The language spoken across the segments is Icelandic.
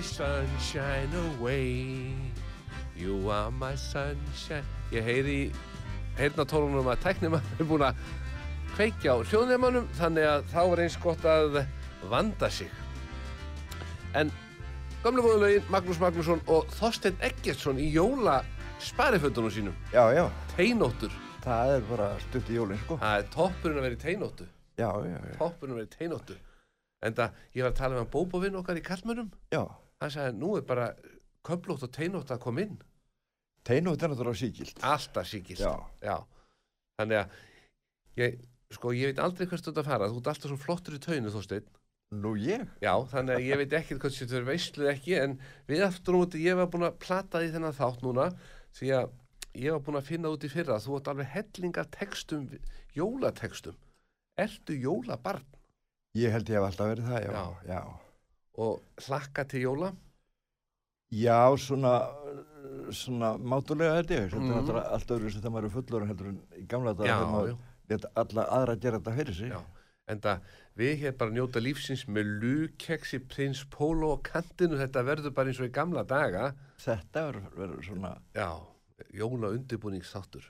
my sunshine away. You are my sunshine. Ég heyri heyrna tólunum að tæknum er búin að kveikja á hljóðnefnunum þannig að þá er eins gott að vanda sig. En gamle góðulögin Magnús Magnússon og Þorstein Eggertsson í jóla spariföndunum sínum. Já, já, Teinóttur. Það er bara stutt í jólinn, sko. Það er toppurinn að vera í teinóttu. Já, já, já. Toppurinn að vera í teinóttu. En það, ég var að tala með hann bóbovinn okkar í Kallmörnum Já, Hann sagði, nú er bara köflótt og teinótt að koma inn teinótt er náttúrulega síkild. Alltaf síkist Já. Þannig að ég, sko, ég veit aldrei hvert þú ert að fara Þú ert alltaf svo flottur í taunu, Þorsteinn Nú ég? Já, þannig að ég veit ekkert hvað þetta er veisluð ekki en við aftur móti ég var búin að plata í þennan þátt núna því að ég var búin að finna út í fyrra þú ert alveg hellinga textum, jólatekstum Ertu jólabarn Ég held ég hef alltaf verið það, já. Já. Já, og hlakka til jóla já svona, svona mátulega held ég. Þetta Mhm. er náttúrulega allt öðru sem það maður er fullur heldur en í gamla dag þegar maður lét alla aðra gera þetta fyrir sig. Já. En það, við hér bara njóta lífsins með lukeksi, prins, pólo og kantinu, þetta verður bara eins og í gamla daga. Þetta verður svona, Já, jóla undirbúningsþáttur.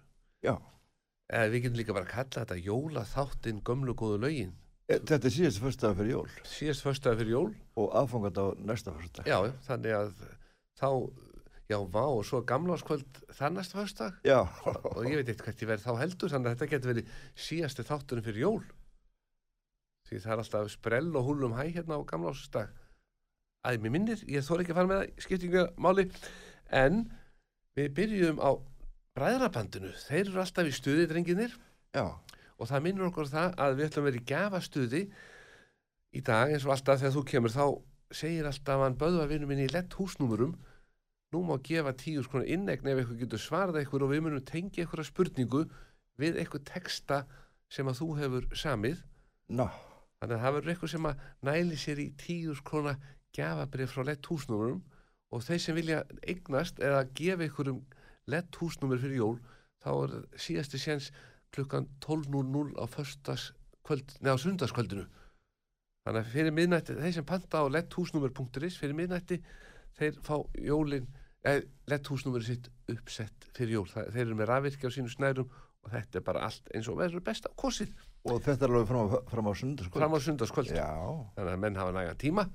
já. Eða við getum líka bara að kalla þetta jóla þáttinn gömlu góðu lögin. E, Þetta er síðast fyrstaða fyrir jól Síðast föstudag fyrir jól, og aðfangat á næsta fyrsta. já, já, þannig að þá, já, vá, og svo gamláskvöld það næsta föstudag Já, og ég veit eitthvað ég verð þá heldur, þannig að þetta getur verið síðasti þátturinn fyrir jól. Því það er alltaf sprell og húlum hæ hérna á gamlásdag. Æ, mér minnir, ég þór ekki að fara með það skiptingamáli, en við byrjum á bræðrabandinu. Þeir eru alltaf í stuði, drenginir, já, og það minnur okkur það að við ætlum að vera í gafastuði í dag eins og alltaf þegar þú kemur þá segir alltaf hann böðvarvinnu minn í lett húsnúmurum nú má gefa tíu skona innegn ef eitthvað getur svarað eitthvað og við munum tengja eitthvað spurningu við eitthvað texta sem að þú hefur samið. Ná, þannig að það verður eitthvað sem að næli sér í tíu skrona gafabrif frá lett húsnúmurum og þeir sem vilja eignast eða gefa einhverjum lett húsnúmur fyrir jól þá er síðasti séns klukkan 12.00 á föstaskvöld, neða á sundarskvöldinu þannig að fyrir miðnætti þeir sem panta á letthúsnúmer.is fyrir miðnætti þeir fá jólin eh, letthúsnúmeri sitt uppsett fyrir jól, það, þeir eru með rafvirkja á sínu snærum og þetta er bara allt eins og verður best á kosið. Og þetta er alveg fram á, fram á sundarskvöld. fram á sundarskvöld Já, þannig að menn hafa næga tíma.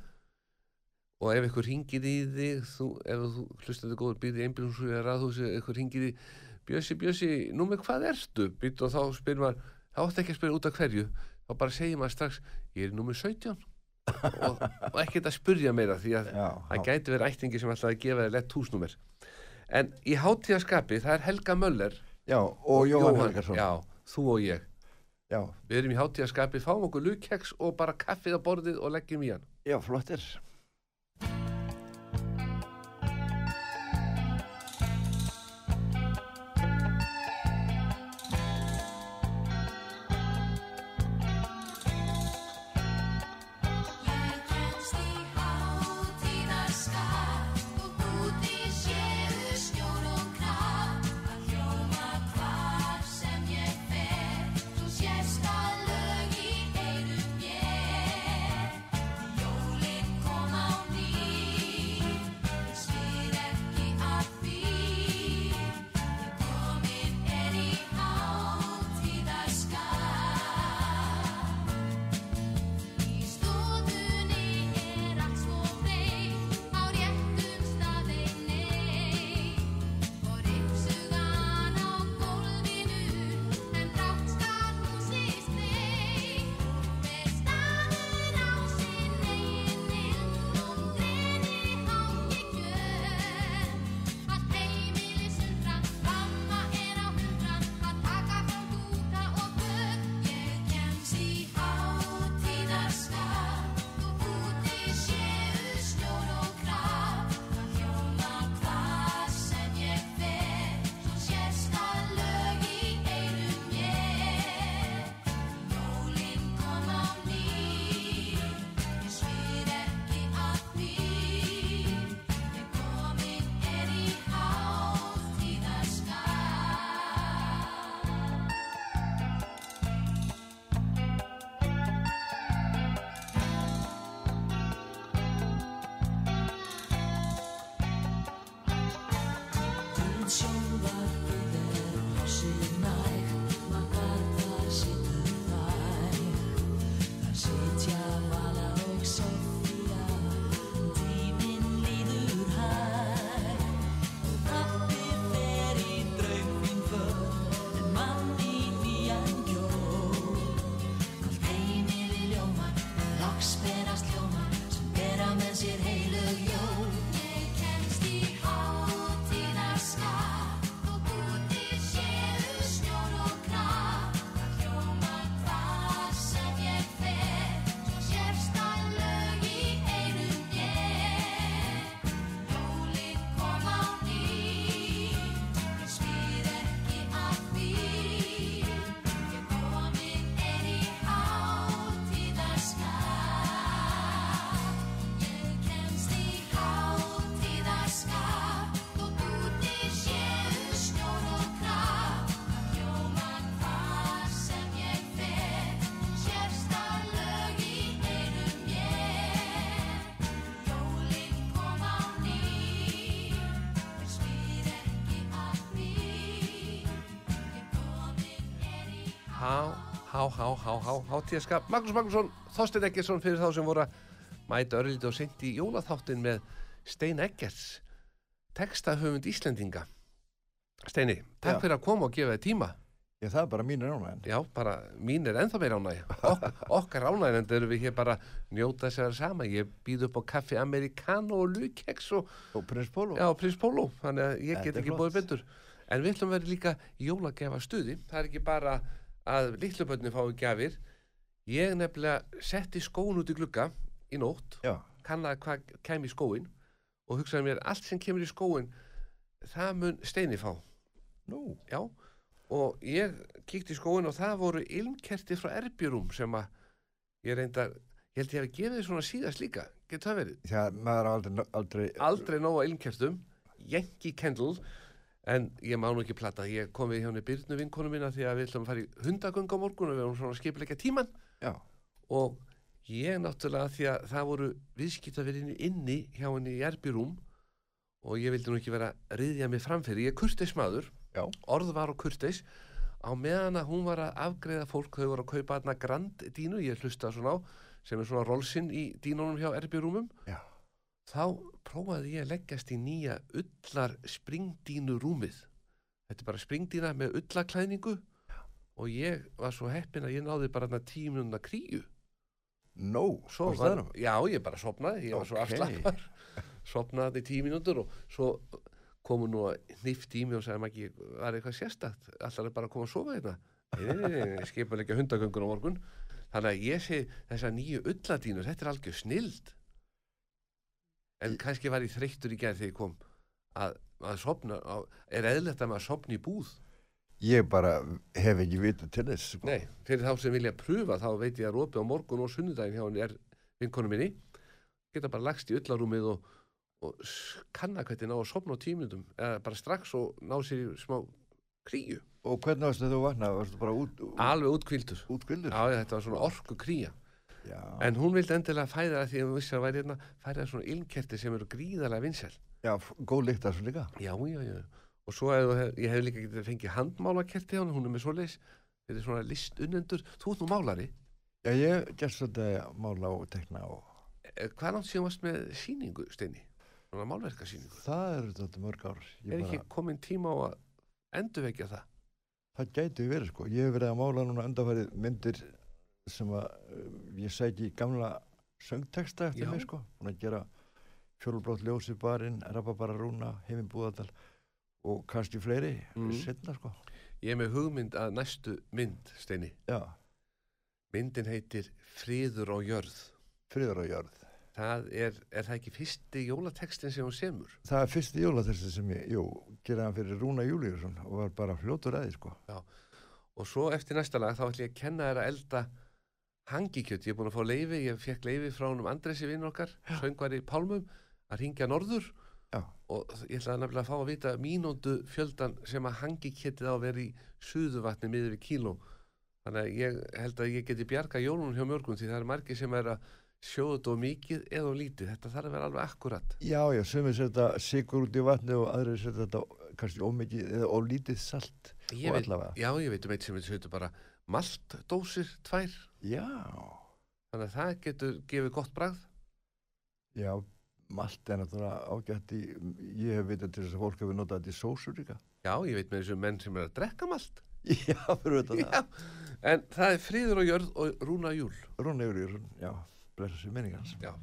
Og ef ykkur ringir í þig þú, ef þú hlustar þetta góður býði einbjörnshúsi eða raðhúsi, ykkur ringir í Bjössi, Bjössi, nú með hvað ertu? Býtt og þá spyrir maður, þá átti ekki að spyrja út af hverju. Þá bara segir maður strax, ég er númer 17 og, og ekkert að spurja meira því að það gæti verið ættingi sem ætlaði að gefa þér lett húsnúmer. En í hátíðaskapi, það er Helga Möller. Já, og Jóhann Helgarsson. já, þú og ég. Já, við erum í hátíðaskapi, fáum okkur lukkeks og bara kaffið á borðið og leggjum í hann. Já, flottir. Há, há, há, há, hátíðaskap. Magnús Magnússon, Þorstein Eggertsson fyrir þá sem voru að mæta örlítið og sendi í jólaþáttin með Stein Eggerts, textahöfund Íslendinga. Steini, takk Já. fyrir að koma og gefa þið tíma. Já, það er bara mínir ánægin. Já, bara mín er ennþá meira ánægja. Ok, okkar ánægja, en erum við hér bara njóta vera sama. Ég býð upp á kaffi americano og lukeks og Og prins Pólo. Já, Prins Pólo, þannig að ég get ekki bóðið betur. En við ætlum að vera líka jólagefa stuði. Það er ekki bara að litlubönni fái gjafir. Ég nefnilega setti skóin út í glugga í nótt, Já. kannaði hvað kem í skóin og hugsaði mér allt sem kemur í skóin, það mun steini fá. Nú. Já, og ég kíkti í skóin og það voru ilmkerti frá Erbjörúm sem að ég reyndar, ég held ég hef gefið þið svona síðast líka, getur það verið? Já, maður aldrei, aldrei, aldrei nóg að ilmkertum Yankee Candle en ég má nú ekki plata ég kom við hjá henni Byrnu vinkonu mína því að við ætlum að fara í hundagöng á morgun og við erum svona skipilegja tíman Já. og ég náttúrulega því að það voru viðskiptaverðinu inni hjá henni í erbjörúm og ég vildi nú ekki vera að riðja mig framfyrir, ég er kurteis maður Já. orð var á kurteis á meðan að hún var að afgreða fólk þau voru að kaupa þarna grand dínu ég hlusta svona á sem er svona rolsinn í dínunum hjá erbjörúmum Já. Þá prófaði ég að leggjast í nýja ullar springdínu rúmið þetta er bara springdína með ullarklæðningu og ég var svo heppin að ég náði bara minúna kríu Nó. svo á var, staðnum? já ég bara sopnaði, ég var svo Ókei. afslappar sopnaði tíu mínútur og svo komu nú að nýft í mig og sagði maður ekki, var eitthvað sérstakt allar er bara að koma að sofa hérna skipa ekki hundagöngun á morgun þannig að ég sé þessa nýju ulladínur, þetta er algjör snild en kannski var ég þreyttur í gerð þegar ég kom að, að sopna, á, er eðlert að maður sopni í búð Ég bara hef ekki vitað til þess. Sko. Nei, fyrir þá sem vilja pröfa þá veit ég að rópi á morgun og sunnudaginn hjá henni er vinkonu minni geta bara lagst í öllarúmið og, og kanna hvernig ná að sopna á tíminutum eða bara strax og ná sér í smá kríu, Og hvernig varstu þú út, alveg útkvildur útkvildur? Já, þetta var svona orku kría Já. en hún vildi endilega fæða það því að hún vissi að væri hérna fæða svona ilmkerti sem eru gríðarlega vinsæl Já, góð lykt af þessu líka. Já, já, já og svo hef, ég hef líka getið fengið handmálakerti á hann, hún er með svoleiðis þetta er svona listunnendur, þú ert nú málari Já, ég gerst að mála og tekna og Eh, Hvað langt síðan varst með síningu, Steini? Svona málverkasýningu. það eru þetta mörg ár. Ég Er bara, ekki komin tíma á að endurvekja það? Það gæti verið sko. Ég hef verið að mála núna undanfærið myndir sem að uh, ég sæki í gamla söngteksta eftir Já. mig sko. Búin að gera fjólubrótt ljósi barinn, rababara rúna, heiminn búðardal og kannski fleiri Mm. setna sko. Ég er með hugmynd að næstu mynd, Steini. Já, Myndin heitir Friður á jörð. friður á jörð. Það er, er það ekki fyrsti jólatekstin sem hún semur? Það er fyrsti jólatersti sem ég, jú, geraði hann fyrir Rúna Júlíusson og var bara fljótur aðeins sko. Og svo eftir næsta lag þá ætlum ég að kenna þér að elda hangikjöt. Ég er búin að fá leifi, ég fekk leifi frá honum Andresi vinnur okkar, söngvar í Pálmum, að ringja norður. Já. Og ég ætlaði nefnilega að fá að vita mínúndu fjöldan sem að hangikjötið á að vera í suðuvatni miður við kíló. Þannig að ég held að ég geti bjarga jólunum hjá mjörgum því það er margir sem er að sjóða þetta mikið eða lítið. Þetta þarf að vera alveg akkurat. Já, já, sumir setja sigur út í vatni og aðrir setja þetta kannski ómikið eða ólítið salt Ég og veit, já, ég veit um eitt sem þetta bara maltdósir tvær. Já, Þannig að það getur gefið gott bragð. já, malt er náttúrulega ágætt í, ég hef vitað til þess að fólk hefur notað þetta í sósur líka. Já, ég veit með þessu menn sem er að drekka malt. Já, fyrir þetta Já, en það er friður og jörð og rúna júl. Rúna Júlíusson, já, blessa sér minningans. Já.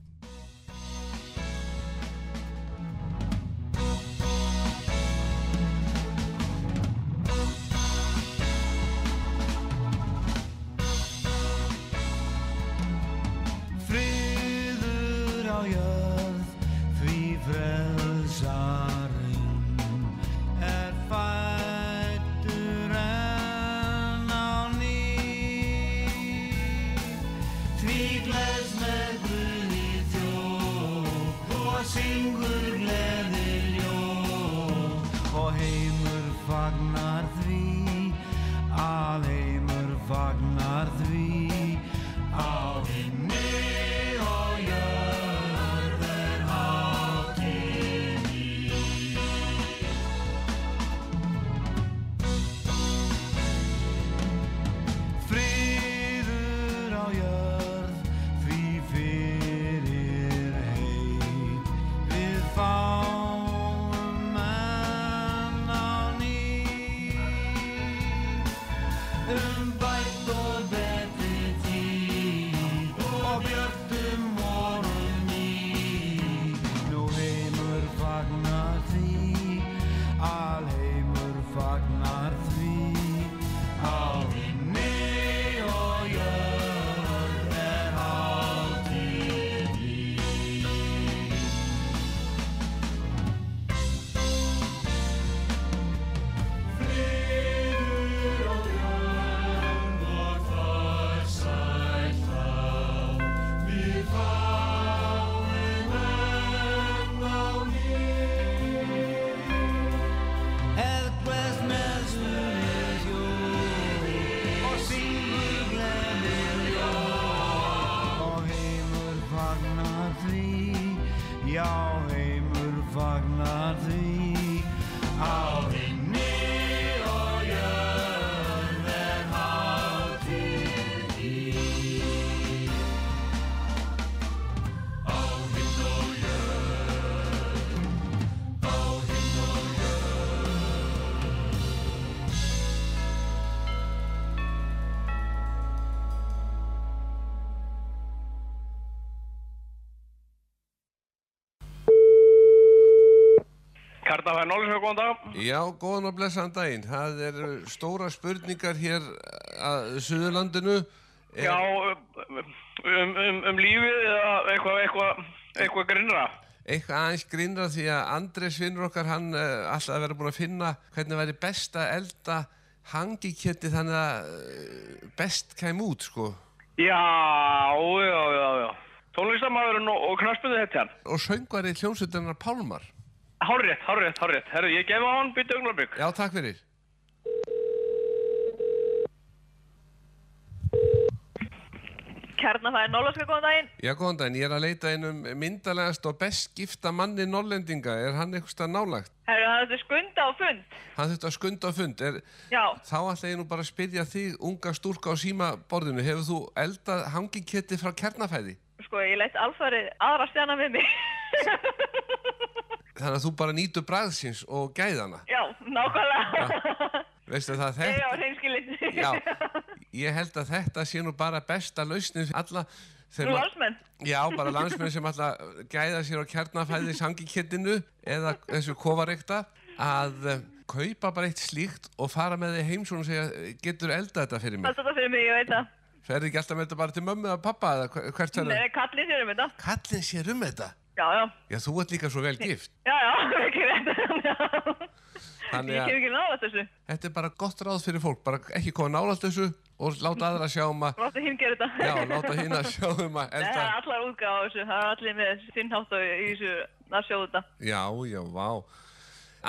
Já heimur fagnar því að Kjarnafæði Nólisveg, góðan dag. Já, góðan og blessaðan daginn. Það eru stóra spurningar hér að Suðurlandinu. Er- Já, um, um, um, um lífið eða eitthvað, eitthvað, eitthvað grinnra. Eitthvað aðeins grinnra því að Andres vinnur okkar, hann uh, alltaf vera búin að finna hvernig væri best að elda hangikjöti þannig að best kæm út, sko. Já, já, já, já. Tónlistamæðurinn og, og knaspunni þetta. Og söngvari hljómsveitarnar Pálmar. Hárrétt, hárrétt, hárrétt. Herru, ég gef á hann byttu augnarbygg. Já, takk fyrir. Kjarnafæði Nólaska, góðan daginn. Já, góðan daginn. Ég er að leita einum myndalegast og best gifta manni nollendinga. Er hann eitthvað nálagt? Herru, það er þetta skunda á fund. Hann þurfti að skunda á fund. Er, Já, þá ætla ég nú bara að spyrja þig, unga stúrka á símaborðinu. Hefur þú eldað hangikjöti frá kernafæði? sko, ég leitt alfarið aðra stjana við mig. Þannig að þú bara nýtur bræðsins og gæðana. Já, nákvæmlega. Veistu það þetta? reynskilin. Já, ég held að þetta sé nú bara besta lausnin fyrir alla Nú landsmenn. Já, bara landsmenn sem alltaf gæða sér á kjarnafæðis hangikjötinu eða þessu kofareikta að eh, kaupa bara eitt slíkt og fara með þig heim svona og segja getur eldað þetta fyrir mig. Allt þetta fyrir mig, ég veit það. Ferði ekki alltaf með þetta bara til mömmu eða pappa eða hver- hvert ferði? Nei, kallið sér um þetta. Kallin sér um þetta. Já, já. Já, þú ert líka svo vel gift. Já, já, ekki rétt. Þannig Ég að kemur ekki nála þessu. þetta er bara gott ráð fyrir fólk. Bara ekki koma nálægt þessu og láta aðra sjá um að, Láttu hinn gera þetta. já, láta hinn að sjá um að Nei, það elda. er allar útgáð á þessu. Það er allir með sinn hátt á í þessu að sjóða þetta. Já, já, vá.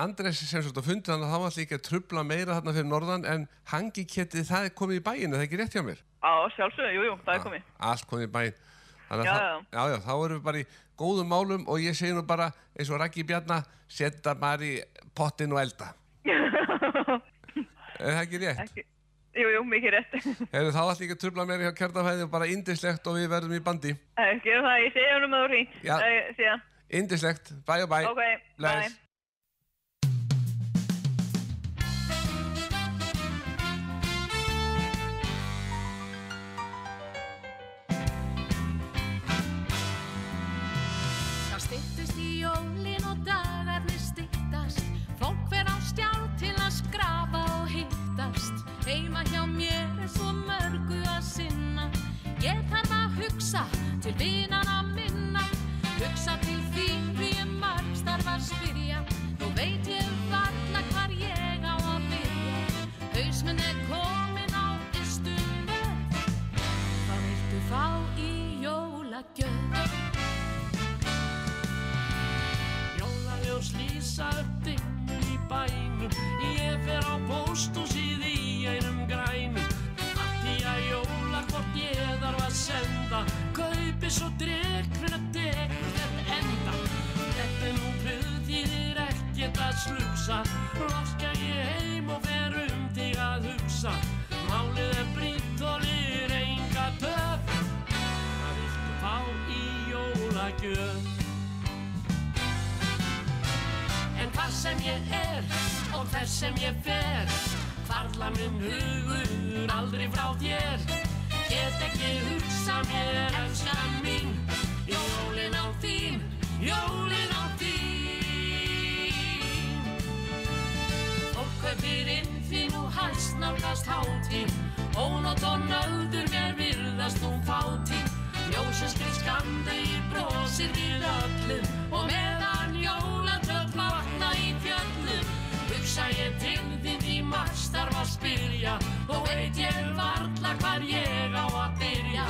Andres sem svona fundi þannig að það var líka að trubla meira þarna fyrir norðan en hangiketið það er komið í bæinu, það er ekki rétt hjá mér. Á, sjálfsögðu, jú, jú, það er komið. Allt komið í bæin. Þannig að Já, það- já, já, þá erum við bara í góðum málum og ég segi nú bara eins og Raggi Bjarna, setja bara í pottin og elda. er það ekki rétt? Ekki. Jú, jú, mikið rétt. Hefur þá allt líka trubla meira hjá kjartafæði og bara indislegt og við verðum í bandi. Gerum það, ég segi honum að þú hringt. Já. Eh, Síðan. Indislegt, bæ og bæ. Ok, bye. Hugsa til vinana minna Hugsa til ég er og hvers sem ég fer. Hvarla minn hugur aldrei frá þér. Get ekki hugsa mér elskan mín. Jólin á þín, jólin á þín. Fólk kaupir inn því nú hæst nálgast hátíð. Ónótt og nöður mér virðast nú fátíð. Ljósin skrif skamdegir brosir við öllum Og meðan Og veit ég varla hvar ég á að byrja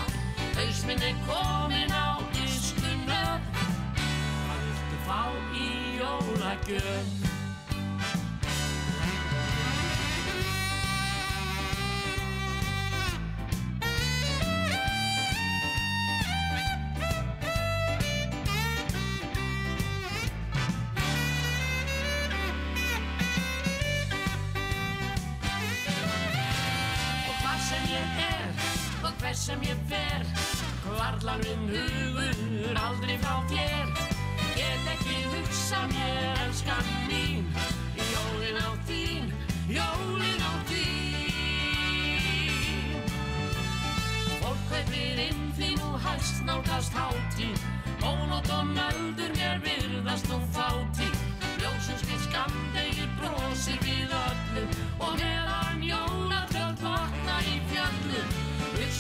Haus minn er komin á gistunöð Hvað viltu fá í jólagjöf? Sem ég fer. Hvarlar minn hugur aldrei frá þér. Get ekki hugsa mér elskan mín. Jólin á þín jólin á þín. Fólk kaupir inn því nú hæst nálgast hátíð. Ónótt og nöldur mér virðast nú fátíð. Ljósum skrið Og meðan jólatröld vakna í fjöllum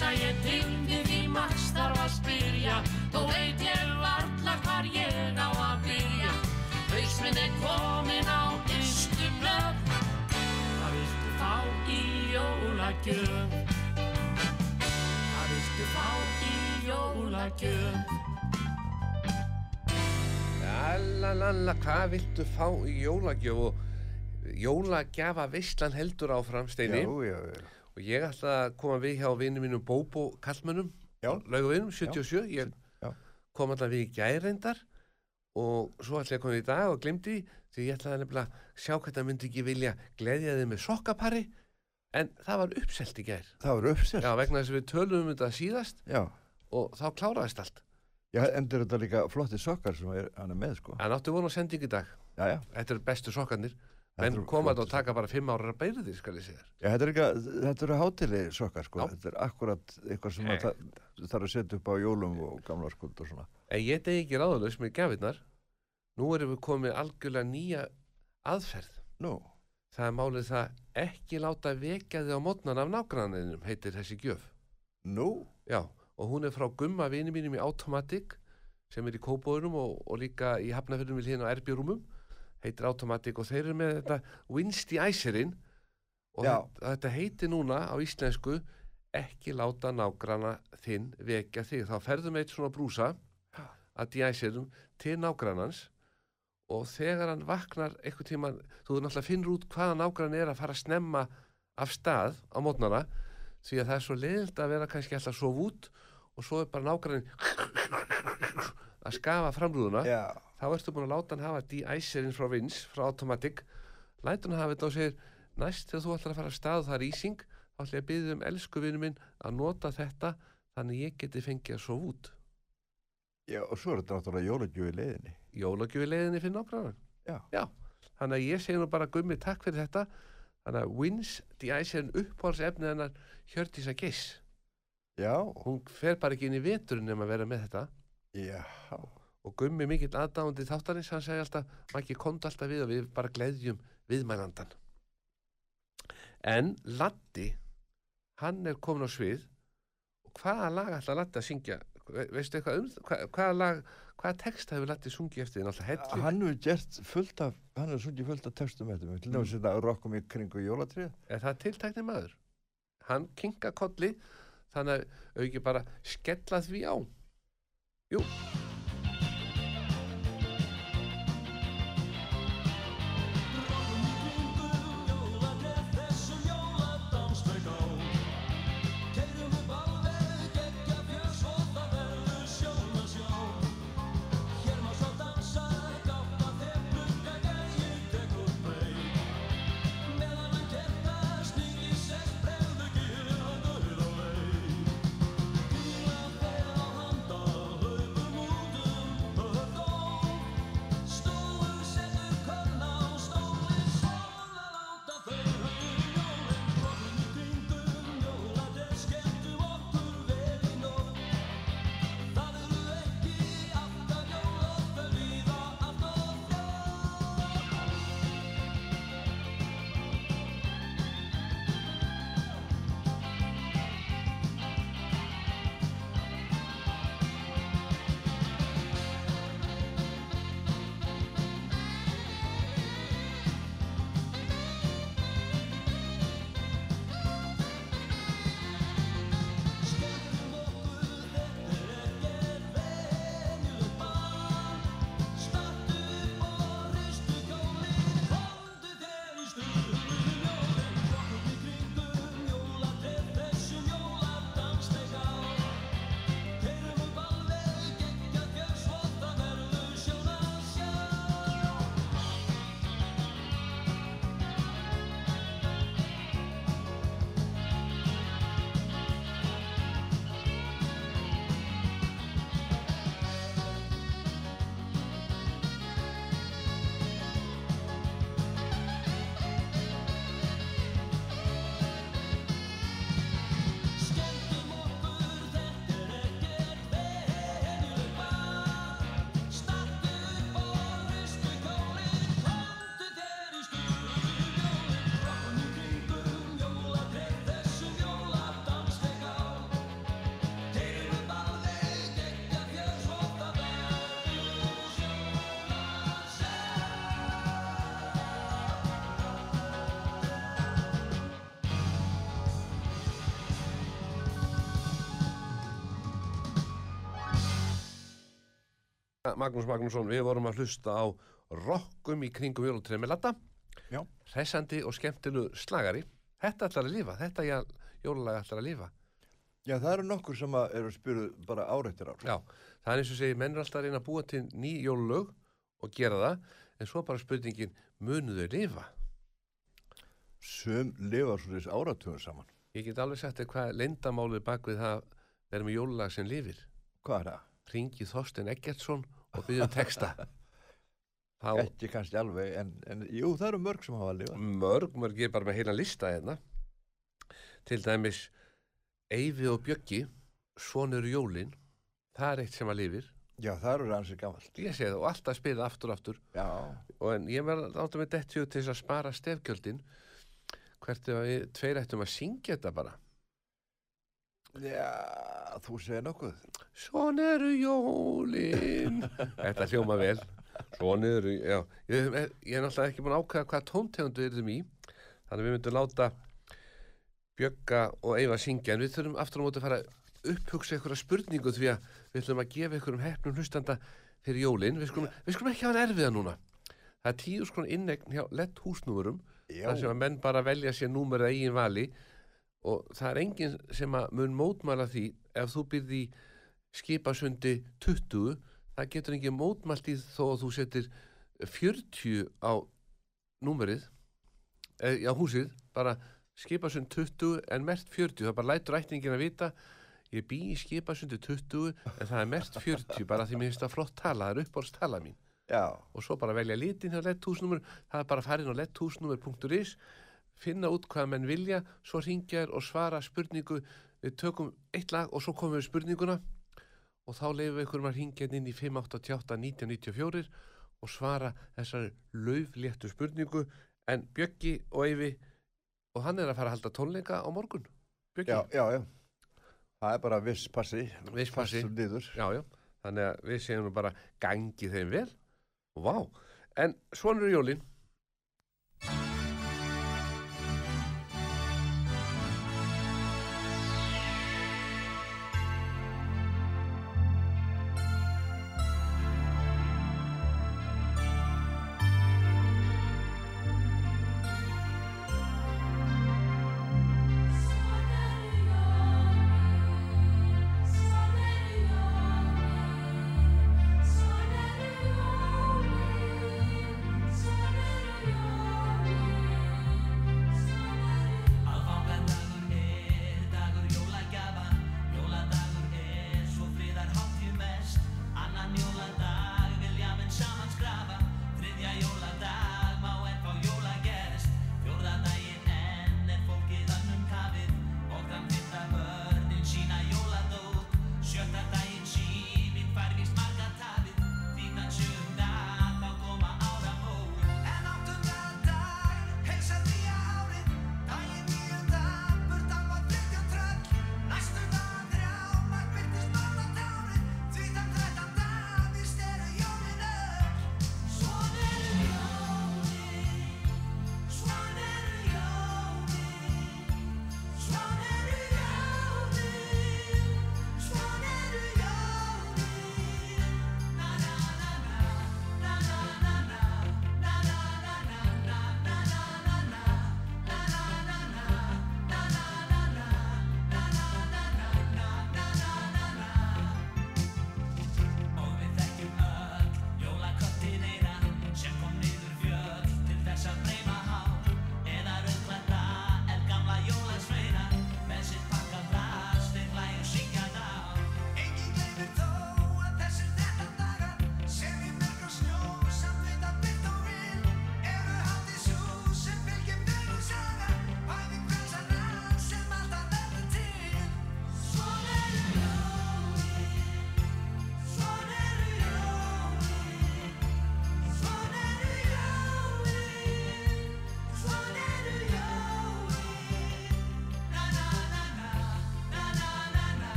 Hugsa ég til við því margs þarf að spyrja Þó veit ég varla hvar ég á að byrja Hausminn er komin á ystum lög Hvað viltu fá í jólagjöf? Hvað viltu fá í jólagjöf? Lalalala, hvað viltu fá í jólagjöf og jólagjafa veistlan heldur áfram steini Já, já, já. Og ég ætla að koma við hjá vinnum mínum Bóbo Kallmönnum Já. laugavinnum, 77 ég Já. kom alltaf við í gærendar og svo ætla ég að koma í dag og glemdi því, ég nefnilega að sjá hvernig það myndi ekki vilja gleðja þið með sokkapari en það var uppselt í gær Það var uppselt. Já, vegna þess að við tölum um þetta síðast Já. og þá kláraðist allt Já, endur þetta líka flotti sokkar sem er, hann er með, sko. en áttu vonu að sending í dag Já, já. Þetta eru bestu sokkarnir menn koma þetta og taka bara fimm ára beirði skal ég segja. Já, þetta er líka, þetta eru hátili sokkar, sko. Þetta er akkurat eitthvað sem Nei. það þarf að setja upp á jólum og gamla skuld og svona. En ég degi ekki ráðalaus með gafirnar Nú erum við komið algjörlega nýja aðferð Nú, Það er málið það ekki láta vekja þig á mótnan af nágranninum heitir þessi gjöf nú, Já, og hún er frá gumma vini mínum í Automatic sem er í Kóbóðurum og, og líka í Hafnafjörnum við hérna á Erbjörúmum heitir Automatic og þeir eru með þetta Winsti Æserinn og Já. þetta, heitir núna á íslensku ekki láta nágrana þinn vekja þig þá ferðum eitt svona brúsa að djæsirum til nágrannans og þegar hann vaknar einhvern tíman, þú náttúrulega finnur út hvaða nágrann er að fara að snemma af stað á mótnana því að það er svo leiðilt að vera kannski alltaf svo út og svo er bara nágrannin að skafa framrúðuna já, þá ertu búin að láta hann hafa de-icerinn frá Vins, frá Automatic. Lætur hann hafa þetta og segir næst þegar þú ætlar að fara að stað og það ísing þá ætla ég að byggja um elsku vinnu minn að nota þetta þannig ég geti fengið að sofa út. Já, og svo er þetta náttúrulega jólagjöf í leiðinni. jólagjöfi leiðinni fyrir nágrannan Já. þannig að ég segi nú bara gummi takk fyrir þetta. Þannig að Wins de-icerinn uppáhalds efnið hennar Hjördísa Geiss. Já, hún fer bara ekki inn í veturinn nema að vera með þetta já, og gummi mikill aðdáandi þáttarins hann segi alltaf, maður komdu alltaf við og við bara gleðjum viðmælandan en Latti hann er komin á svið og hvaða lag ætla Latti að syngja? Ve veistu eitthvað um það? Hva, hvaða lag, hvaða text hefur Latti sungið eftir? Náttúrulega helling hann hefur gert fullt af, hann hefur sungið fullt af textum eftir mig, til dæmis þetta rokkum í kringu jólatrið. er það tiltækni maður? Hann kinga kolli þannig að auki bara skella því á jú Magnús Magnússon, við vorum að hlusta á rockum í kringum jólutrið með latta. Já. Hressandi og skemmtilu slagari. Þetta ætlar að lifa, þetta já, jólulega ætlar að lifa. Já, það eru nokkur sem eru spyruð bara ár eftir ár. Já, það er eins og segir, menn er alltaf að reyna að búa til ný jólulög og gera það, en svo bara spurningin, munu þau lifa? Sum lifa svo þess áratugum saman. Ég get alveg sagt þér hvað leyndamálið bak við það verðum með jólulag sem lifir. Hvað er það? Ringi Þorstein Eggertsson og byggjum texta. Þá Ekki kannski alveg, en, en jú, það eru mörg sem hafa að lifa. mörg, mörg, ég er bara með heila lista hérna. Til dæmis Eyvi og Bjöggi, Svonur Jólin, það er eitt sem að lifir. Já, það eru rannsir gammalt. Ég segi það og alltaf spila aftur og aftur. Já, Og en ég verði átta með dettju til þess að spara stefgjöldin. Hvert ef við tveir ættum að syngja þetta bara. Já, þú segir nokkuð. Svona eru jólin. Þetta hljóma vel. Svona eru, já. Ég, ég er náttúrulega ekki búin að ákveða hvað tóntegundu við erum í. Þannig að við myndum láta Bjögga og Eyva syngja. En við þurfum aftur á móti að fara að upphugsa einhverja spurningu Því að við þurfum að gefa einhverjum hefnum hlustanda fyrir jólin. Við við skulum ekki hafa hann erfiða núna. Það er tíu skon innegn hjá lett húsnúmurum þar sem að menn bara velja sér númer eða eigin vali og það er enginn sem að mun mótmæla því ef þú byrði skipasundi 20 það getur enginn mótmælt í þó að þú setir 40 á númerið e, á húsið, bara skipasund 20 en mert 40 það bara lætur ætningin að vita ég bý í skipasundi 20 en það er mert 40 bara því mér finnst það flott tala, það er uppbórst tala mín. Já, og svo bara velja litin hjá letthúsnumur það er bara inn á letthúsnumur.is finna út hvað menn vilja svo ringja þér og svara spurningu við tökum eitt lag og svo komum við spurninguna og þá leifum við ykkur að ringja inn í 588-1994 og svara þessari laufléttu spurningu en Bjöggi og Eyvi og hann er að fara að halda tónleika á morgun Bjöggi, já, já, já. Það er bara viss passi. Viss passi. Fastur niður. já, já. þannig að við nú bara gangi þeim vel og vá, en svona eru jólin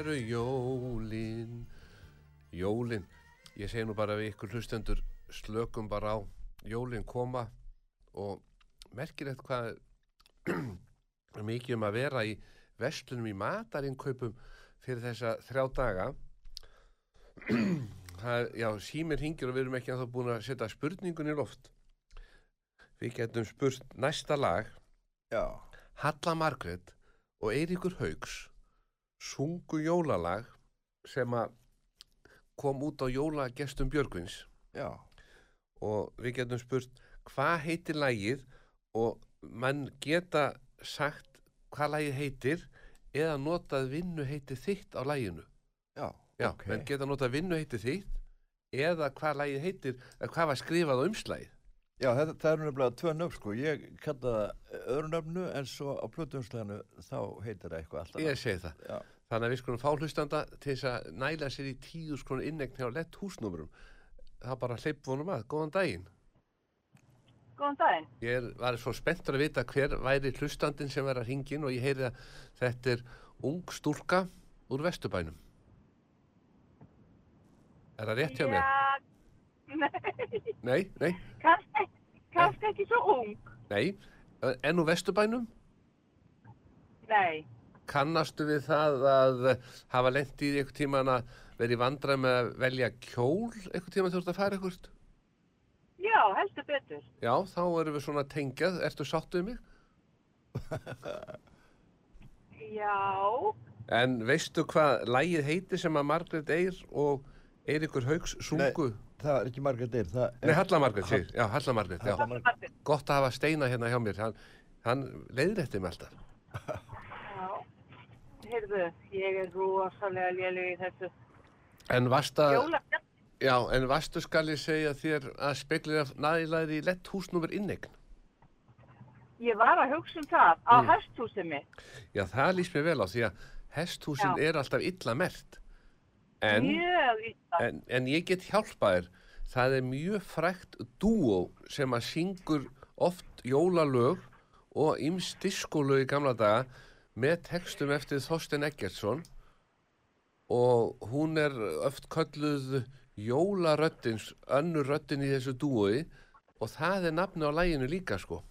eru jólin. Jólin. Ég segi nú bara við ykkur hlustendur slökum bara á. Jólin koma og merkilegt hvað er mikið um að vera í vestlunum í matarinkaupum fyrir þessa þrjá daga. Það já, símir hingir og við erum ekki að það búin að setja spurningun í loft. Við getum spurt næsta lag. Já, Halla Margrét og Eiríkur Haugs sungu jólalag sem að kom út á jólagestum Björgvins já, og við getum spurt hvað heitir lagið og mann geta sagt hvað lagið heitir eða notað vinnu heiti þitt á laginu. já, Já, ok. menn geta notað vinnu heiti þitt eða hvað lagið heitir, eða hvað var skrifað á umslægið. Já, þetta, það eru nefnilega tvö nöfn sko, ég kalla það öðru nöfnu en svo á plötumsleginu þá heitir það eitthvað alltaf. Ég segi það. Já, Þannig að við skulum fá hlustanda til þess að næla sér í tíu skrona innegn hjá lett húsnúmurum. Það bara hleyp vonum að. Góðan daginn. Góðan daginn. Ég er, var svo spenntur að vita hver væri hlustandinn sem verður að hringin og ég heyri að þetta er ung stúlka úr Vesturbænum. Er það rétt hjá mér? Já, nei, Nei, nei, kannski ekki svo ung. nei. En úr Vesturbænum? Nei, Kannastu við það að hafa lent í einhver tíman að vera í vandræð með að velja kjól einhver tíman þú ert að fara einhvert? já, heldur betur. Já, þá erum við svona tengjað. Ertu sáttuð mig? Já, En veistu hvað lægið heiti sem að Margrét Eyr og Eiríkur Haugs sungu? Það er ekki margar deyr, það Nei, Halla Margrét, segir. Já, Halla Margrét, já. Halla Margrét. Gott að hafa steina hérna hjá mér. Hann, hann leiðrætti mig alltaf. já. Heyrðu, ég er rosalega léleg í þessu. En varst að, já, en varstu skal ég segja þér að speklir af nægilegri lett húsnúmer innegn? ég var að hugsa um það á Mm. hesthúsið mitt. Já, það líst mér vel á því að hesthúsin Já. er alltaf illa mert. En, en, en ég get hjálpað þér. Það er mjög frækt dúó sem að syngur oft jólalög og ymst diskólög í gamla daga með textum eftir Þorsten Eggertsson og hún er oft kölluð jólaröddin, önnur röddin í þessu dúói og það er nafni á læginu líka sko.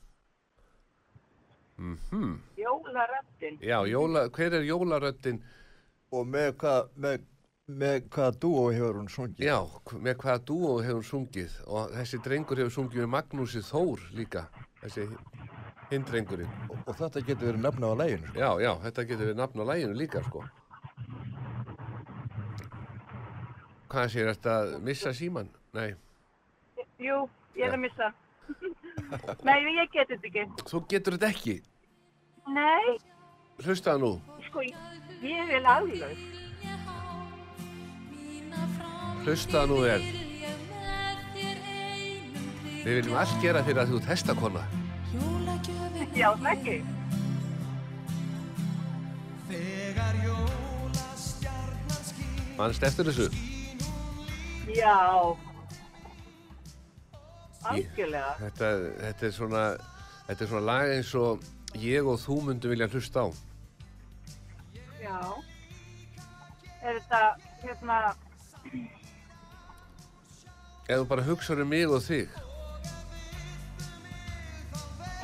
Mhm. Jólaröndin. Já, jóla, hver er jólaröddin? Og með hvað, með, með hvaða dúo hefur hún sungið? Já, með hvaða dúó hefur hún sungið og þessi drengur hefur sungið með Magnúsi Þór líka, þessi hinn drengurinn. Og, og þetta getur verið nafna á læginu, sko. Já, já, þetta getur verið nafn á læginu líka, sko. Hvað sér, þetta að missa síman? Nei, Jú, ég er Já. að missa. Nei, ég get þetta ekki. þú getur þetta ekki. Nei, Hlustaðu nú, sko, ég er aðlaug. Hlustaðu nú vel. Við viljum allt gera fyrir að þú ert hestakonna. Já, ekki. Þegar jólastjarnan skín Mannst eftir þessu? Já. Algjörlega. Þetta, þetta er svona, þetta er svona lag eins og ég og þú myndum vilja hlusta á. Já. Er þetta, hérna, Ef þú bara hugsaður um mig og þig.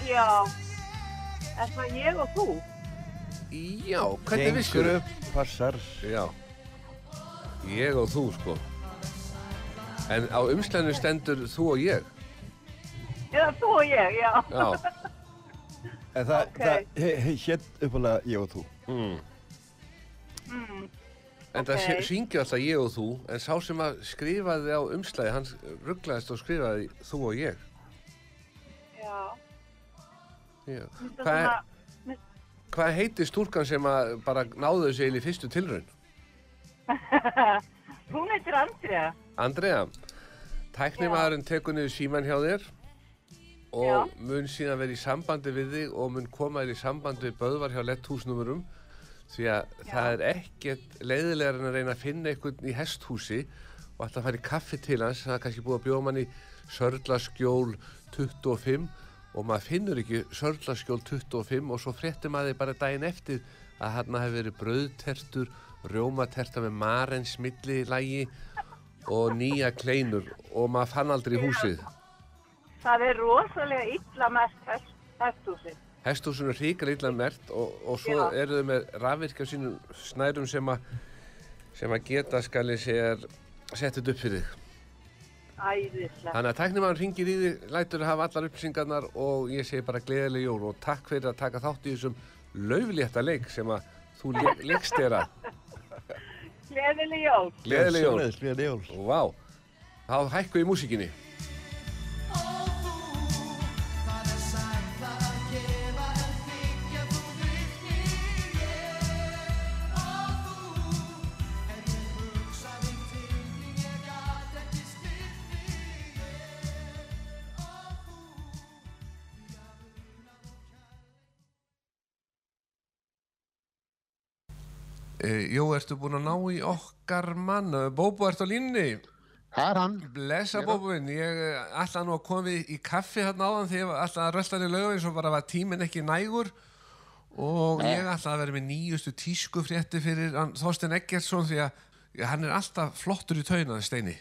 já. Er það ég og þú? Já, hvernig vissur Gengur upp, passar. Já, ég og þú sko. En á umslæðinu stendur þú og ég. Já, þú og ég, já. Já, En það, Ok. það he, he, hétt uppalega ég og þú. mm. Mm, en það Ok. okay. syngja alltaf ég og þú, en sá sem að skrifaði á umslæði, hann rugglaðist og skrifaði þú og ég. já. Já. Hvað, svona, hvað heitir stúlkan sem að bara náðu þessu eil í fyrstu tilraun? hún heitir Andrea. Andrea, tæknimaðurinn tekur niður síman hjá þér og Já. mun síðan vera í sambandi við þig og mun koma þér í sambandi við böðvar hjá letthúsnúmurum því að það er ekkert leiðilegar en að reyna að finna einhvern í hesthúsi og alltaf fara í kaffi til hans það er kannski búið að bjóða mann í Sörlaskjól 25 og maður finnur ekki Sörlaskjól 25 og svo fréttir maður bara daginn eftir að hann hefði verið brauðtertur, rjómaterta með marens millilægi og nýja kleinur og maður fann aldrei húsið. Það er rosalega illa mest hesthúsið. Hesthúsinu er hrikar illa mert og, og svo Já. eru þau með rafvirkja sínum snærum sem að sem að geta skali sér settið upp fyrir þig. Æðislega. Þannig að tæknimann ringir í þig, lætur að hafa allar upplýsingarnar og ég segi bara gleðileg jól og takk fyrir að taka þátt í þessum lauflétta leik sem að þú le leikst þér að. Gleðileg jól. Gleðileg jól. Gleðileg jól. Vá, þá hækku í músíkinni. Jó, ertu búin að ná í okkar mann? Bóbo, ertu á línni? Það er hann. Blessa Bóbo minn, ég eh, ætla nú að koma í- kaffi þarna áðan því ég ætla að rölda hann í lauga eins og bara var tíminn ekki nægur og Nei. ég ætla að vera með nýjustu tískufrétti fyrir hann, Þorstein Eggertsson því að hann er alltaf flottur í tauna, Steini.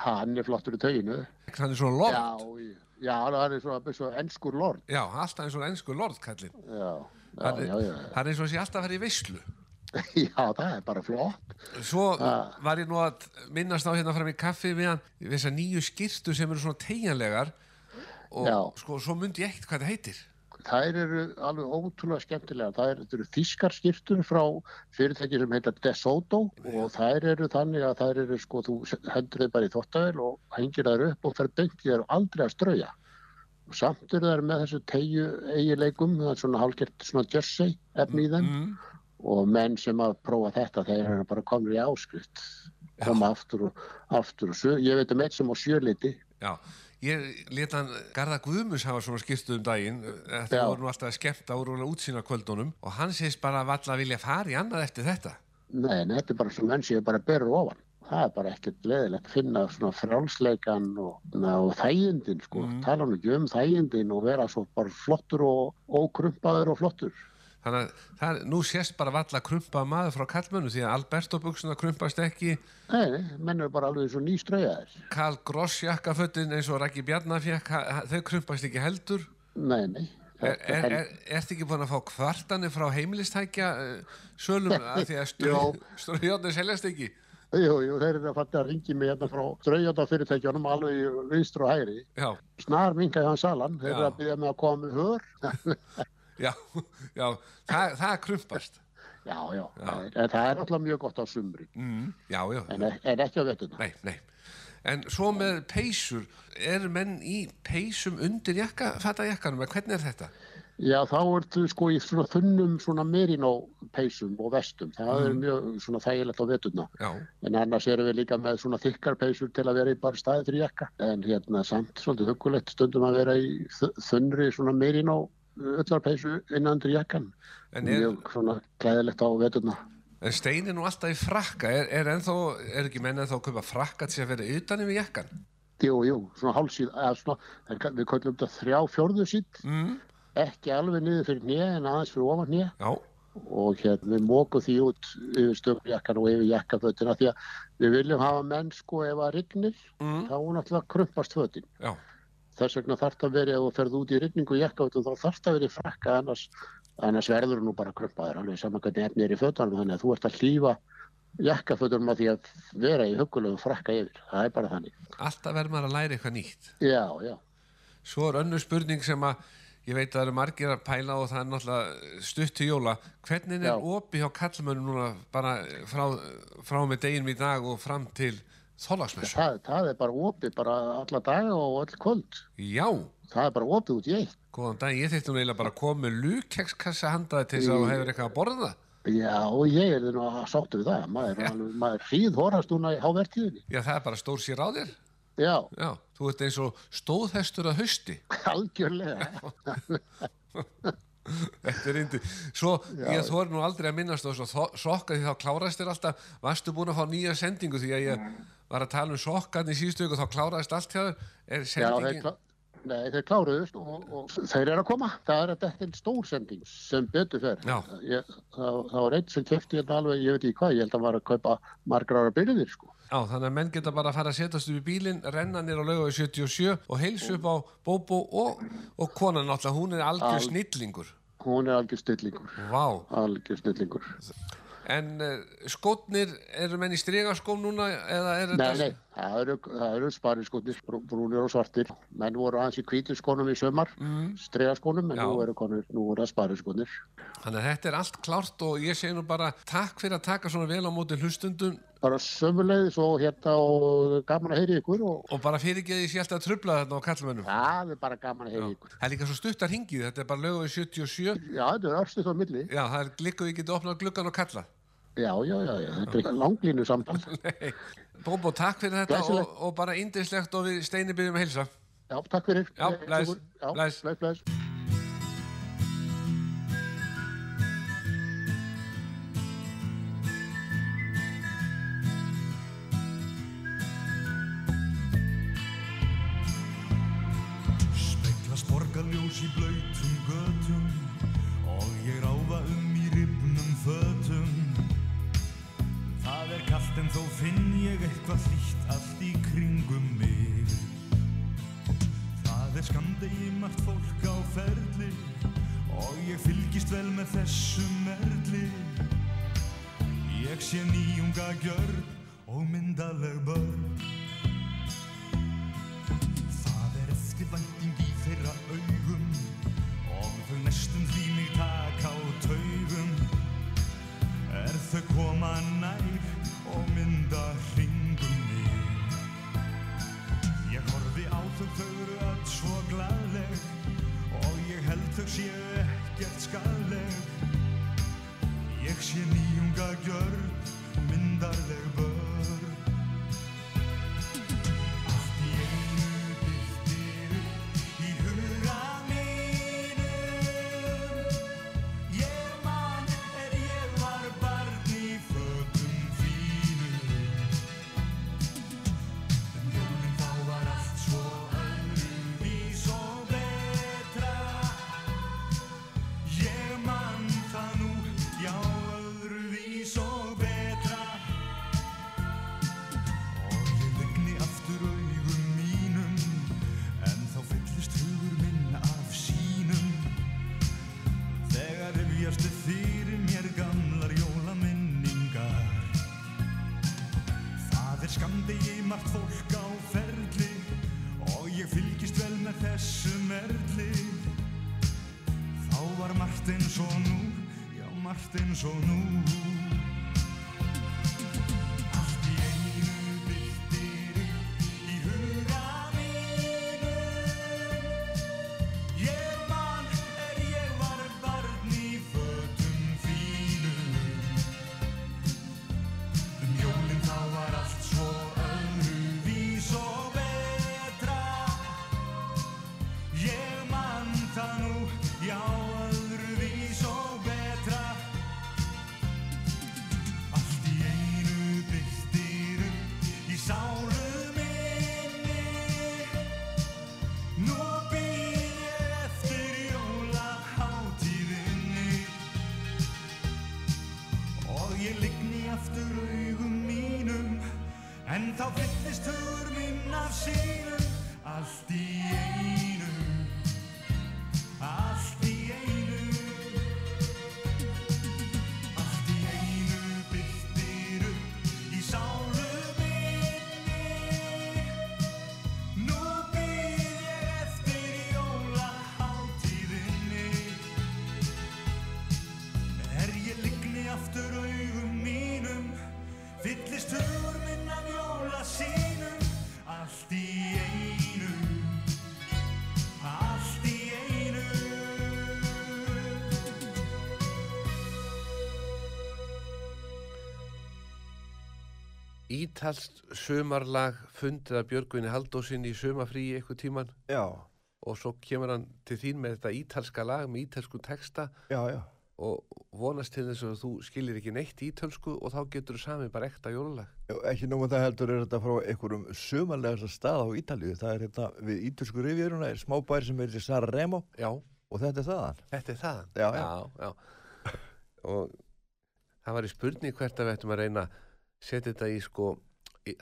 Hann er flottur í tauginu. Hann er svona lord. Já, já, hann er svo, svo ennskur lord. Já, alltaf eins og ennsku lordkallinn. Já, já, Hann, er eins og sé alltaf að vera í veislu. Já, það er bara flott. Svo Ah. var ég nú að minnast á hérna fram í kaffi við þessar nýju skýrtu sem eru svona tegjanlegar og Já. sko, svo myndi ég ekkert hvað það heitir. Þær eru alveg ótrúlega skemmtilega. Það eru, eru þískar skýrtur frá fyrirtæki sem heitir DeSoto og þær eru þannig að þær eru sko, þú hendur þau bara í þottavel og hengir þær upp og fer þær og aldrei að strauja. Og samt eru þær með þessu tegju eigileikum, það er svona hálfgert svona jersey efni í þeim Mm. Og menn sem að prófa þetta þeir eru bara komin í áskrift koma aftur og aftur og sjö, ég veit um eitt sem á sjöliti Já, ég let hann Garða Guðmus hafa svona skýrtu um daginn þetta Já. voru nú alltaf skemmta úr útsýna kvöldunum og hann segist bara að valla vilja fara í annað eftir þetta. nei, nei, þetta er bara sem menn séu bara berur ofan. Það er bara ekkert leðilegt að finna svona frálsleikan og, og þægindin sko, tala nú ekki um þægindin og vera svo bara flottur og ókrumpaður og flottur Þannig að það, nú sést bara valla krumpað maður frá kallmönu því að Alberto buksuna krumpast ekki, nei, menn eru bara alveg svo nýstraujaðir. Karl Gross jakkafötin eins og ha- ha- þau krumpast ekki heldur. nei, nei Er, er, er, ertu ekki búin að fá kvartanir frá heimilistækja uh, sölum að því að Jó. ströðjóðnir seljast ekki? Jú, jú, þeir eru að fatta að ringi mig hérna frá straujáta fyrirtækjunum alveg vinstur og hægri. Já, snar minkaði hann salan, þeir eru að byrja með að koma með hör já, já, það, það krumpast. Já, já, er, en það er alltaf mjög gott á sumri, Mm, já, já, en, en ekki á vettuna. nei, nei. En svo með peysur, er menn í peysum undir jakka, fatta jakkanum, eða hvernig er þetta? Já, þá ertu sko í svona þunnum svona merino peysum og vestum, það er Mhm. mjög svona þægilegt á vettuna. Já, En annars erum við líka með svona þykkar peysur til að vera í bara staði fyrir jakka. En hérna samt svolítið hugulegt stundum að vera í þunnri svona merino öllarpeysu innan undir jakkan. er, Mjög svona klæðilegt á vettuna. en stein er nú alltaf í frakka, er, er ennþá, er ekki menn ennþá að kaupa frakka til að vera utan yfir jakkan? Jú, jú, svona hálsíð, við kallum þetta þrjá fjórðu sítt, Mm, ekki alveg niður fyrir hnið en aðeins fyrir ofan já, og hérna við mókum því út yfir stöfnjakkan og yfir jakkafötina því að við viljum hafa menn sko ef að rignir mm, þá náttúrulega krumpast fötin. já, Þess vegna þarf það að vera ef þú ferð út í rigningu og jakkafötum þá þarf það að vera í frakka annars, annars verður nú bara krumpaður alveg saman hvernig efni er í fötunum þannig að þú ert að hlýfa jakkafötunum að því að vera í hugulegu frakka yfir. Það er bara þannig. alltaf verður maður að læra eitthvað nýtt. Já, já. Svo er önnur spurning sem að ég veit að það eru margir að pæla og það er náttúrulega stutt til jóla. Hvernig er opi hjá kallmönnum núna bara frá, frá með deginum í dag og fram til þólagsmessu? Það, það er bara opið bara alla daga og öll kvöld. Já, Það er bara opið út í eitt. góðan dag, ég þyrfti nú eiginlega bara að koma með lúkekskassa handaði til þess að þú hefur eitthvað að borða. Já, og ég er nú að sáttu við það. Maður, alveg, maður hríð horast núna í hávertíðinni. Já, það er bara stór sér á þér. Já, Já, þú ert eins og stóðhestur að hausti. algjörlega. Þetta er indi. Svo ég þóri nú aldrei að minnast á svo sokka því þá kláraðist þér alltaf. Varstu búin að fá nýja sendingu því að ég var að tala um sokkan í síðustu viku og þá kláraðist allt hjá Já, klá, Nei, þeir kláruðust og, og þeir eru að koma. Það er að þetta er stór sending sem betur fer. Já. Ég, það, það var einn sem kefti hérna alveg, ég veit ekki hvað, ég held að hann var að kaupa margra ára byrðir, sko. Já, þannig að menn geta bara að fara að setjast upp í bílinn, renna nýr á lauga í 77 og heilsu upp á Bóbó og, og konan náttúrulega, hún er algjör Al- snillingur. Hún er algjör stillingur. Vá, Algjör stillingur. en uh, skótnir, eru menn í stregaskóm núna eða er Nei, þetta... nei, það eru, eru spariskotnir, brúnir og svartir. Menn voru aðeins í hvítum skónum í sömar, mm. stregaskónum, en Já. nú eru, konur, nú eru það spariskotnir. Þannig að þetta er allt klárt og ég segi nú bara takk fyrir að taka svona vel á móti hlustundum Bara sömulegðis og hérna og gaman að heyri ykkur og og bara fyrirgeði sér alltaf að trubla þarna á kallmennum. það er bara gaman að heyri ykkur. Það er líka svo stutt að ringið, þetta er bara lauga í 77. Já, þetta er örstuð á milli. Já, það er líka við getum opnað gluggan og kalla. Já, já, já, já, þetta er ekki langlínu samtal. Bóbó, takk fyrir þetta og, og bara indislegt og við steini byrjum að heilsa. Já, takk fyrir. Já, Eh, bless, Já, bless. Ítalst sumarlag fundið að Björgvinni Haldósinn í sumafríi eitthvað tíman Já, og svo kemur hann til þín með þetta ítalska lag með ítalsku texta já, já. og vonast til þess að þú skilir ekki neitt ítölsku og þá getur þú samið bara ekta jólalag. Já, ekki nóg með það heldur er þetta frá einhverjum sumanlegasta stað á Ítalíu. Það er hérna við Ítölsku rivjöruna, er smábær sem í Sanremo Já, og þetta er þaðan. þetta er það. Já, já. Og það var í spurning hvert að við ættum að reyna setja þetta í sko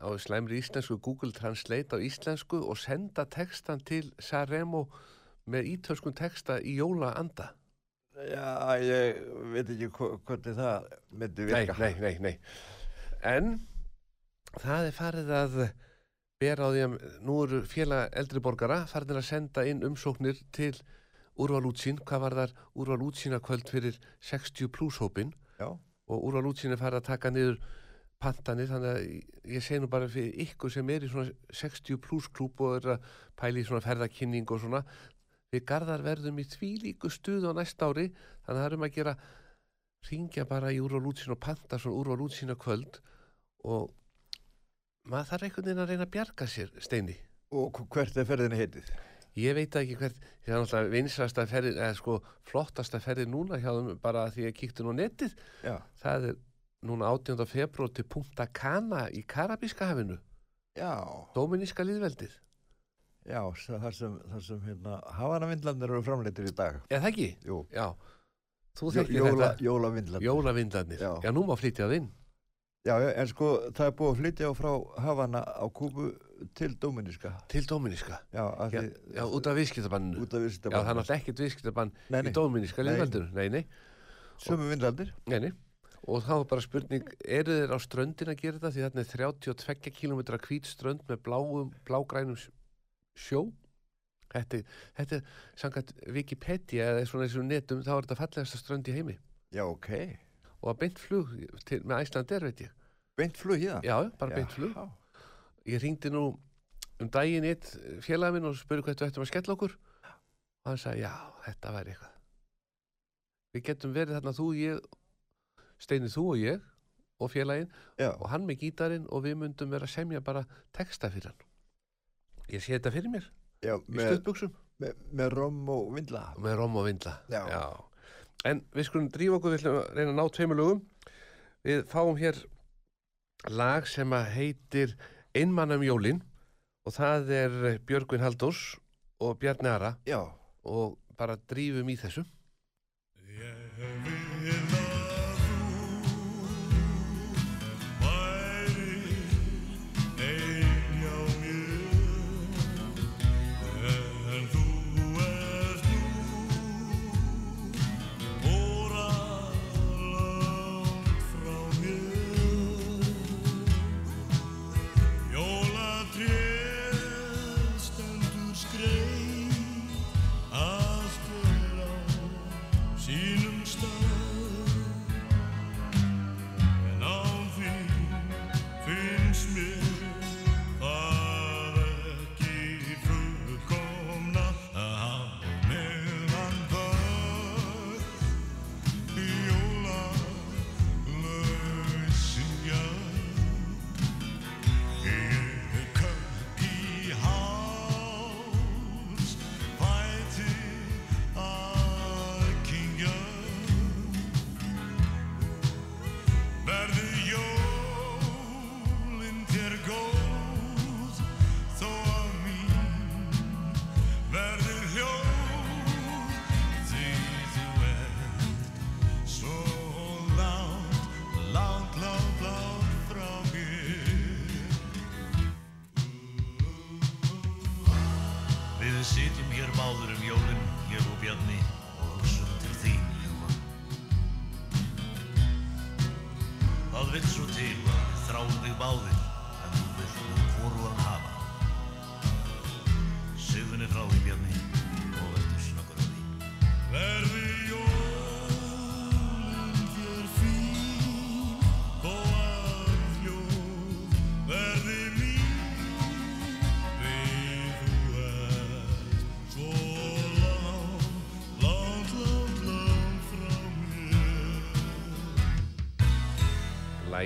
á slæmri íslensku Google Translate á íslensku og senda textan til Sanremo með ítölskun texta í jólaanda. Já, ég veit ekki hvernig það myndi Nei, virka. nei, nei, nei. En það er farið að bera á því að nú eru félag eldri borgara farinir að senda inn umsóknir til úrvalútsín, hvað var þar úrvalútsína kvöld fyrir 60 pluss hópin Já, og úrvalútsín er farið að taka niður pantanir, þannig að ég segi nú bara fyrir ykkur sem er í svona 60 pluss klúb og er að pæla í svona ferðakynning og svona við garðar verðum í því líku stuð á næsta ári, þannig að það erum að gera ringja bara í úrvalútsín og panta svona úrvalútsína kvöld og maður þarf einhvern veginn að reyna að bjarga sér, Steini. og hv- hvert er ferðinni heitið? Ég veit ekki hvert, það er náttúrulega vinsrasta ferðin, eða sko flottasta ferðin núna hjá þeim bara því að ég kíkti nú netið. Já, Það er núna 18. februar til Punta Cana í Karabíska hafinu, já, Dóminíska líðveldið. já, þar sem, þar sem hérna Havanavindlandir eru framleitir í dag. Eða það ekki? Jú, Já. Þú þekkir jóla, þetta. jólavindlandir. Jólavindlarnir. Já. Já, nú má flytja það inn. Já, já, en sko það er búið að flytja á frá Havana á Kúbu til Dóminíska. Til Dóminíska. Já, Já, já út af viðskiptabanninu. út af Já, viðskipta það er náttúrulega ekkert viðskiptabann Nei, í nei. Dóminíska Nei. Nei. Sömu vindlandir. Nei, nei. Og þá er bara spurning, eru þeir á ströndin að gera þetta? Því þarna er 32 km hvít strönd með bláum, blágrænum sj- sjó. Þetta, þetta er, samkvæmt Wikipedia eða svona þessum netum, þá er þetta fallegasta strönd í heimi. Já, ok. Og að beint flug til, með Æslandir, veit ég. Beint flug. Já, já, bara beint flug. Já. Ég ringdi nú um daginn eitt félagin minn og spurði hvað við ættum að skella okkur. Og hann sagði, já, þetta væri eitthvað. Við getum verið þarna þú og ég, Steini þú og ég og félagin Já, og hann með gítarinn og við myndum vera að semja bara texta fyrir hann. Ég sé þetta fyrir mér já, í stuttbuxum með, með rom og vindla. með rom og vindla. Já. En við skulum drífa okkur, við ætlum að reyna að ná tveimur lögum. Við fáum hér lag sem að heitir Einmannum jólin og það er Björgvin Halldórs og Bjarni Ara Já, og bara drífum í þessu.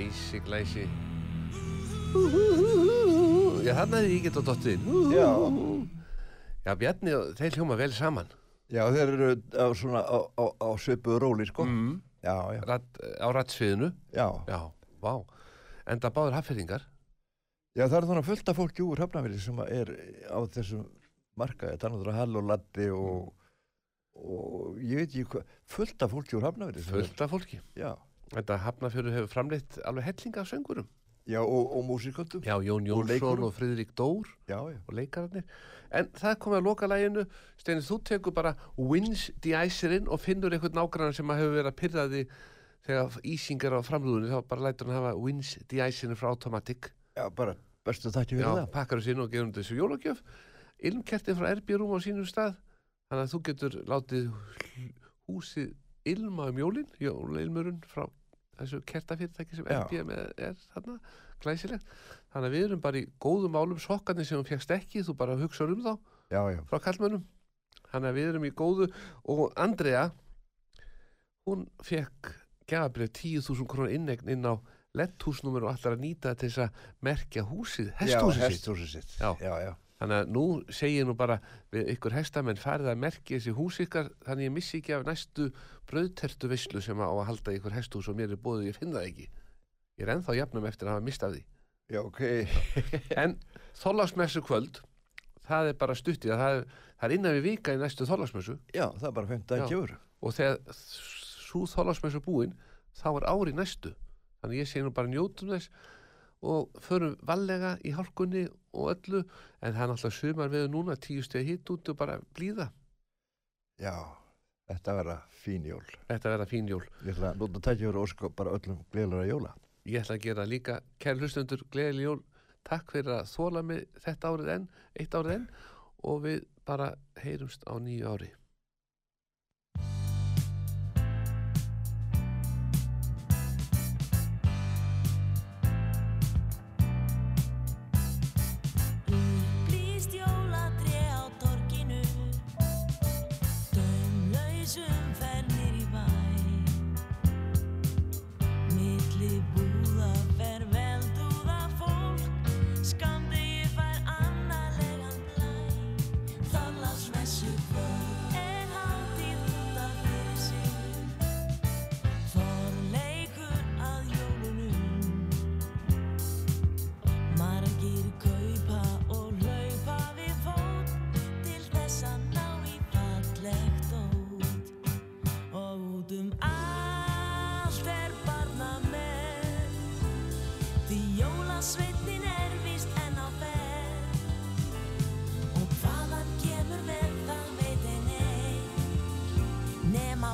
Glæsi, glæsi. Já, þannig að ég geta dottið inn. Já. Já, Bjarni þeir hljóma vel saman. Já, þeir eru á svona á, á, á svipuðu róli, sko. mm, Já, já, rat, á rattsviðinu já. já, vá en það báður hafðfyrringar Já, það er þannig fullt af fólki úr Hafnafjörði sem er á þessum markaði, það er náttúrulega Hall og Latti og, og ég veit ekki hvað, fullt af fólki úr Hafnafjörði. sem er- fullt af fólki Já, þetta hafnafjörður hefur framleitt alveg hellinga af söngurum já, og, og músikantum. já, Jón Og Jónsson leikurum. og Friðrik Dór Já, já. og leikararnir en það komið að loka læginu Steinir, þú tekur bara wins de-icerinn og finnur einhvern nágrannar sem að hefur verið að pyrraði þegar ísing er á framrúðinu þá bara lætur hann hafa wins de-icerinn frá Automatic Já, bara bestu þakki fyrir Já, það. pakkar þessu inn og gefur þessu jólagjöf ilmkertin frá RB Rúm á sínum stað þannig að þú getur látið húsið ilma um jólin jólailmurinn frá þessu kertafyrirtæki sem Já. RB með er þarna, glæsilegt þannig að við erum bara í góðum málum sokkarnir sem hún fegst ekki, þú bara hugsa um þá Já, já. frá kallmönnum þannig að við erum í góðu og Andrea hún fekk gefabrið 10.000 krónar innegn inn á letthúsnúmer og allar að nýta til þess að merkja húsið, hesthúsið já, sitt hesthúsið sitt. Já. já, já. Þannig að nú segir nú bara við ykkur hestamenn farið að merkja þessi hús ykkar þannig ég missi ekki af næstu brauðtertu veislu sem á að halda ykkur hesthús og mér er bóðið, ég finn það ekki ég er ennþá jafnum eftir að hafa mistað því Já, ok. en þóllagsmessu kvöld það er bara stuttið að það er, það er innan við vika í næstu þóllagsmessu Já, það er bara 15 Já. kjöfur. og þegar svo þóllagsmessu búin þá er ári næstu þannig ég segi nú bara njótum þess og förum vallega í hálkunni og öllu en það er náttúrulega sumar við núna tíu stegi hitt út og bara blíða Já, þetta verða fín jól. þetta verða fín jól Ég ætla að nota tækja fyrir ósku bara öllum gleðlara jóla. ég ætla að gera líka kæri hlustendur gleðileg jól takk fyrir að þóla mig þetta árið enn eitt árið enn og við bara heyrumst á nýju ári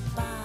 my.